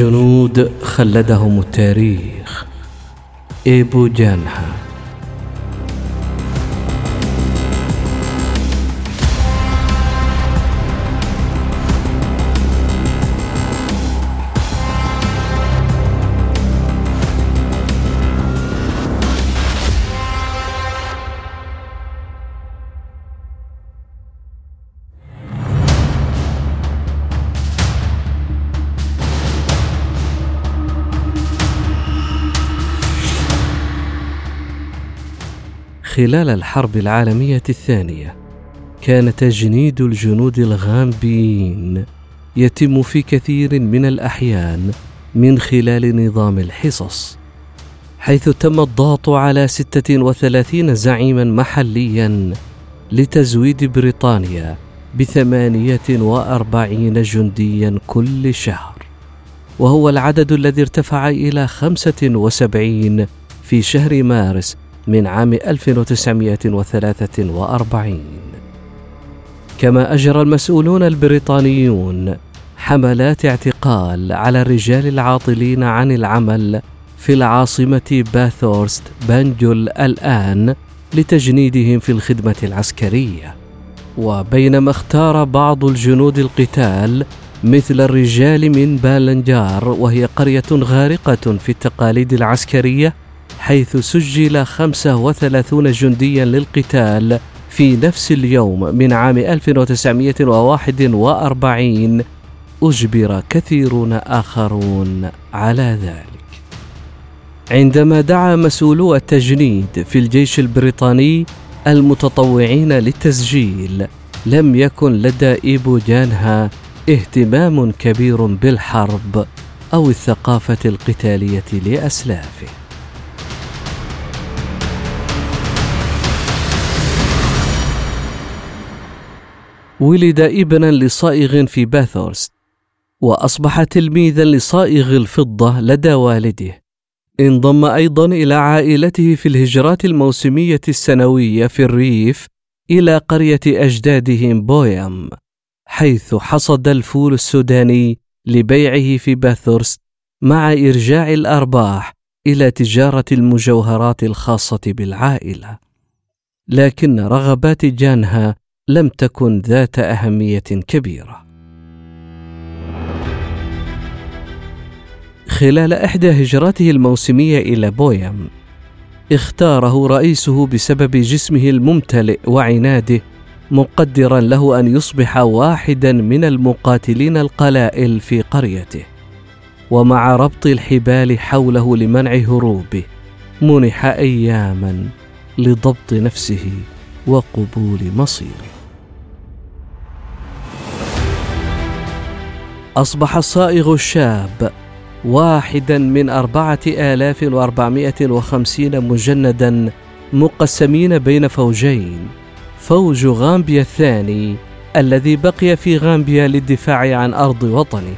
جنود خلدهم التاريخ. إيبو جانها. خلال الحرب العالمية الثانية كان تجنيد الجنود الغامبيين يتم في كثير من الأحيان من خلال نظام الحصص حيث تم الضغط على 36 زعيما محليا لتزويد بريطانيا بثمانية وأربعين جنديا كل شهر وهو العدد الذي ارتفع إلى خمسة وسبعين في شهر مارس من عام 1943 كما أجرى المسؤولون البريطانيون حملات اعتقال على الرجال العاطلين عن العمل في العاصمة باثورست بانجول الآن لتجنيدهم في الخدمة العسكرية. وبينما اختار بعض الجنود القتال مثل الرجال من بالنجار وهي قرية غارقة في التقاليد العسكرية حيث سجل 35 جنديا للقتال في نفس اليوم من عام 1941 أجبر كثيرون آخرون على ذلك. عندما دعا مسؤولو التجنيد في الجيش البريطاني المتطوعين للتسجيل لم يكن لدى إيبو جانها اهتمام كبير بالحرب أو الثقافة القتالية لأسلافه. ولد ابنا لصائغ في باثورست وأصبح تلميذا لصائغ الفضة لدى والده. انضم أيضا إلى عائلته في الهجرات الموسمية السنوية في الريف إلى قرية أجدادهم بويام حيث حصد الفول السوداني لبيعه في باثورست مع إرجاع الأرباح إلى تجارة المجوهرات الخاصة بالعائلة. لكن رغبات جانها لم تكن ذات أهمية كبيرة. خلال إحدى هجراته الموسمية إلى بويم اختاره رئيسه بسبب جسمه الممتلئ وعناده مقدرا له أن يصبح واحدا من المقاتلين القلائل في قريته. ومع ربط الحبال حوله لمنع هروبه منح اياما لضبط نفسه وقبول مصيره. أصبح الصائغ الشاب واحدا من أربعة آلاف وأربعمائة وخمسين مجندا مقسمين بين فوجين. فوج غامبيا الثاني الذي بقي في غامبيا للدفاع عن أرض وطنه.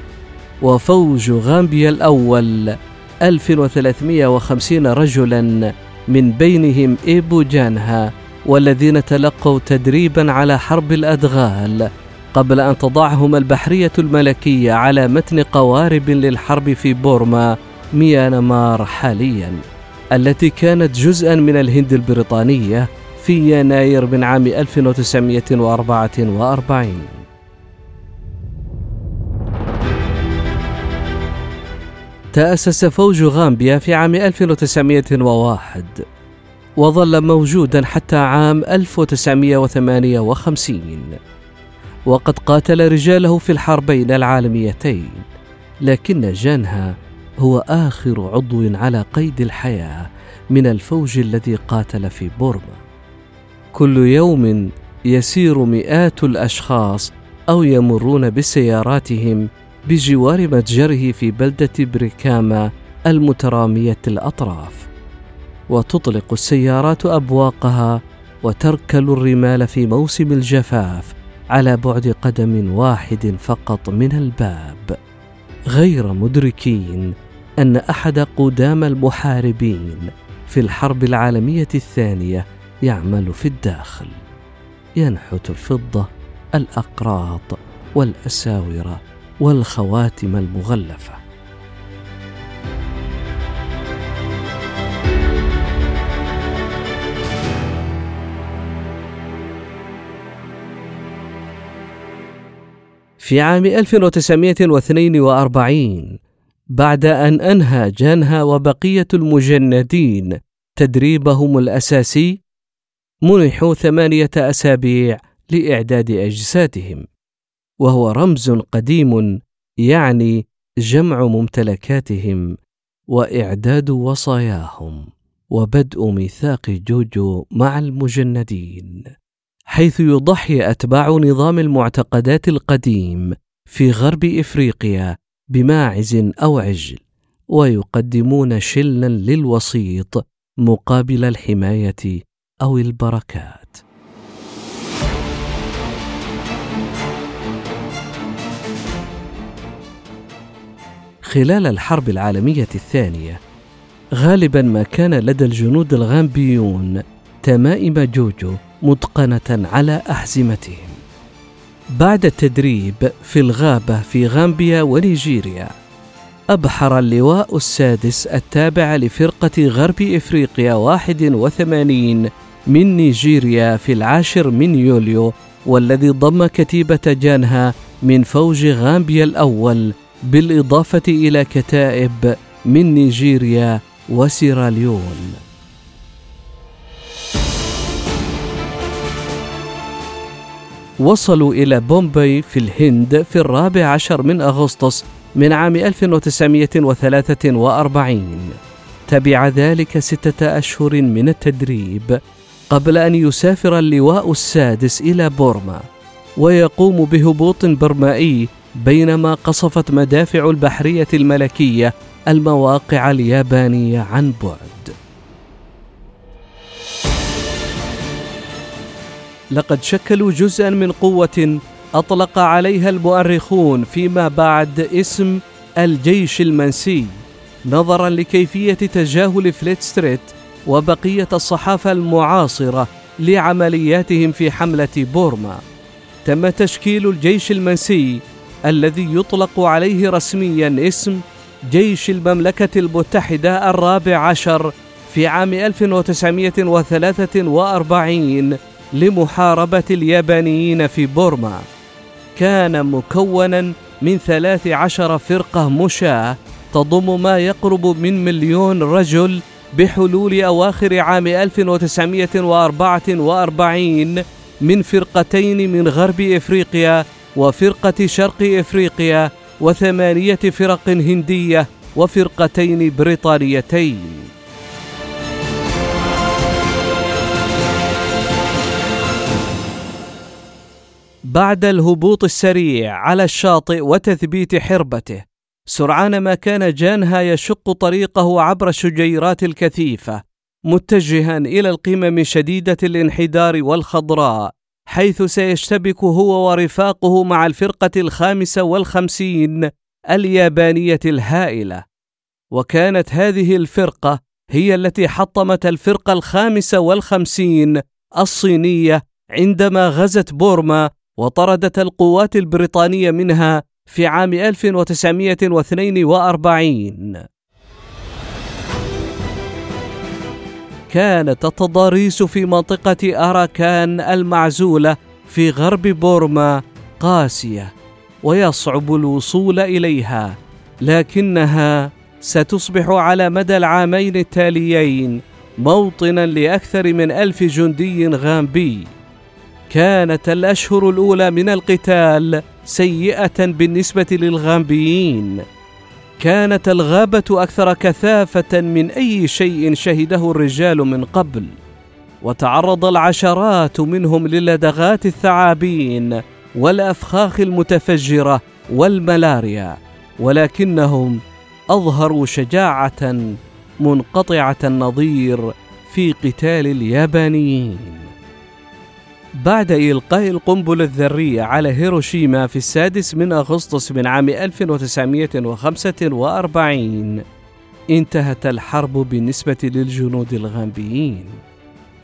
وفوج غامبيا الأول 1350 رجلا من بينهم إيبو جانها والذين تلقوا تدريبا على حرب الأدغال قبل أن تضعهم البحرية الملكية على متن قوارب للحرب في بورما ميانمار حاليا التي كانت جزءا من الهند البريطانية في يناير من عام 1944 تأسس فوج غامبيا في عام 1901 وظل موجودا حتى عام 1958 وقد قاتل رجاله في الحربين العالميتين لكن جانها هو آخر عضو على قيد الحياة من الفوج الذي قاتل في بورما. كل يوم يسير مئات الأشخاص أو يمرون بسياراتهم بجوار متجره في بلدة بريكاما المترامية الأطراف. وتطلق السيارات أبواقها وتركل الرمال في موسم الجفاف على بعد قدم واحد فقط من الباب. غير مدركين أن أحد قدام المحاربين في الحرب العالمية الثانية يعمل في الداخل. ينحت الفضة الأقراط والأساور والخواتم المغلفة. في عام 1942 بعد أن أنهى جانها وبقية المجندين تدريبهم الأساسي منحوا ثمانية أسابيع لإعداد أجسادهم وهو رمز قديم يعني جمع ممتلكاتهم وإعداد وصاياهم وبدء ميثاق جوجو مع المجندين. حيث يضحي أتباع نظام المعتقدات القديم في غرب إفريقيا بماعز أو عجل ويقدمون شلا للوسيط مقابل الحماية أو البركات. خلال الحرب العالمية الثانية غالبا ما كان لدى الجنود الغامبيون تمائم جوجو متقنة على أحزمتهم. بعد التدريب في الغابة في غامبيا ونيجيريا أبحر اللواء السادس التابع لفرقة غرب إفريقيا 81 من نيجيريا في العاشر من يوليو والذي ضم كتيبة جانها من فوج غامبيا الأول بالإضافة إلى كتائب من نيجيريا وسيراليون. وصلوا إلى بومبي في الهند في الرابع عشر من أغسطس من عام 1943 تبع ذلك ستة أشهر من التدريب قبل أن يسافر اللواء السادس إلى بورما ويقوم بهبوط برمائي بينما قصفت مدافع البحرية الملكية المواقع اليابانية عن بعد. لقد شكلوا جزءا من قوة أطلق عليها المؤرخون فيما بعد اسم الجيش المنسي نظرا لكيفية تجاهل فليت ستريت وبقية الصحافة المعاصرة لعملياتهم في حملة بورما. تم تشكيل الجيش المنسي الذي يطلق عليه رسميا اسم جيش المملكة المتحدة الرابع عشر في عام 1943 لمحاربة اليابانيين في بورما. كان مكونا من 13 فرقة مشاة تضم ما يقرب من مليون رجل بحلول أواخر عام 1944 من فرقتين من غرب إفريقيا وفرقة شرق إفريقيا وثمانية فرق هندية وفرقتين بريطانيتين. بعد الهبوط السريع على الشاطئ وتثبيت حربته. سرعان ما كان جانها يشق طريقه عبر الشجيرات الكثيفة متجها إلى القمم شديدة الانحدار والخضراء حيث سيشتبك هو ورفاقه مع الفرقة الخامسة والخمسين اليابانية الهائلة. وكانت هذه الفرقة هي التي حطمت الفرقة الخامسة والخمسين الصينية عندما غزت بورما وطردت القوات البريطانية منها في عام 1942 كانت التضاريس في منطقة أراكان المعزولة في غرب بورما قاسية ويصعب الوصول إليها لكنها ستصبح على مدى العامين التاليين موطنا لأكثر من ألف جندي غامبي. كانت الأشهر الأولى من القتال سيئة بالنسبة للغامبيين. كانت الغابة أكثر كثافة من أي شيء شهده الرجال من قبل. وتعرض العشرات منهم للدغات الثعابين والأفخاخ المتفجرة والملاريا ولكنهم أظهروا شجاعة منقطعة النظير في قتال اليابانيين. بعد إلقاء القنبلة الذرية على هيروشيما في السادس من أغسطس من عام 1945 انتهت الحرب بالنسبة للجنود الغامبيين.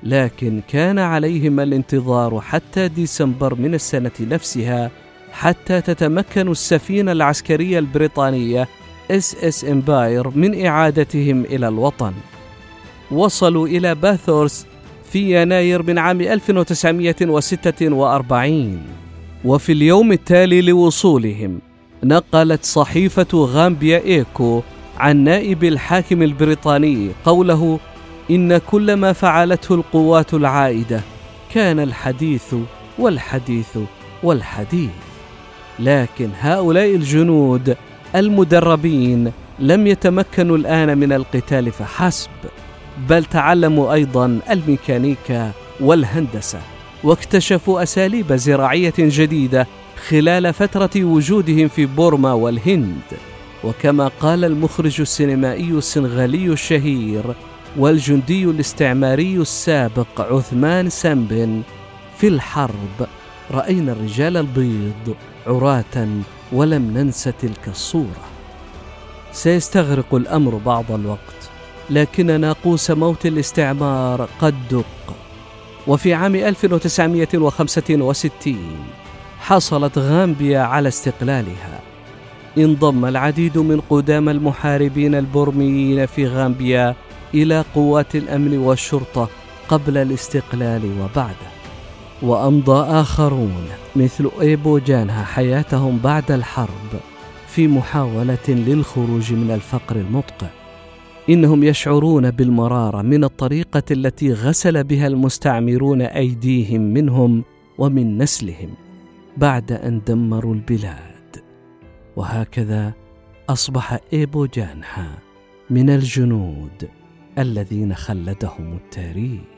لكن كان عليهم الانتظار حتى ديسمبر من السنة نفسها حتى تتمكن السفينة العسكرية البريطانية إس إس إمباير من إعادتهم إلى الوطن. وصلوا إلى باثورس في يناير من عام 1946 وفي اليوم التالي لوصولهم نقلت صحيفة غامبيا إيكو عن نائب الحاكم البريطاني قوله إن كل ما فعلته القوات العائدة كان الحديث والحديث والحديث لكن هؤلاء الجنود المدربين لم يتمكنوا الآن من القتال فحسب. بل تعلموا أيضا الميكانيكا والهندسة واكتشفوا أساليب زراعية جديدة خلال فترة وجودهم في بورما والهند. وكما قال المخرج السينمائي السنغالي الشهير والجندي الاستعماري السابق عثمان سامبن في الحرب رأينا الرجال البيض عراة ولم ننس تلك الصورة. سيستغرق الأمر بعض الوقت. لكن ناقوس موت الاستعمار قد دق. وفي عام 1965 حصلت غامبيا على استقلالها. انضم العديد من قدام المحاربين البرميين في غامبيا إلى قوات الأمن والشرطة قبل الاستقلال وبعده. وأمضى آخرون مثل إيبو جانها حياتهم بعد الحرب في محاولة للخروج من الفقر المدقع إنهم يشعرون بالمرارة من الطريقة التي غسل بها المستعمرون أيديهم منهم ومن نسلهم بعد أن دمروا البلاد. وهكذا أصبح إيبو جانها من الجنود الذين خلدهم التاريخ.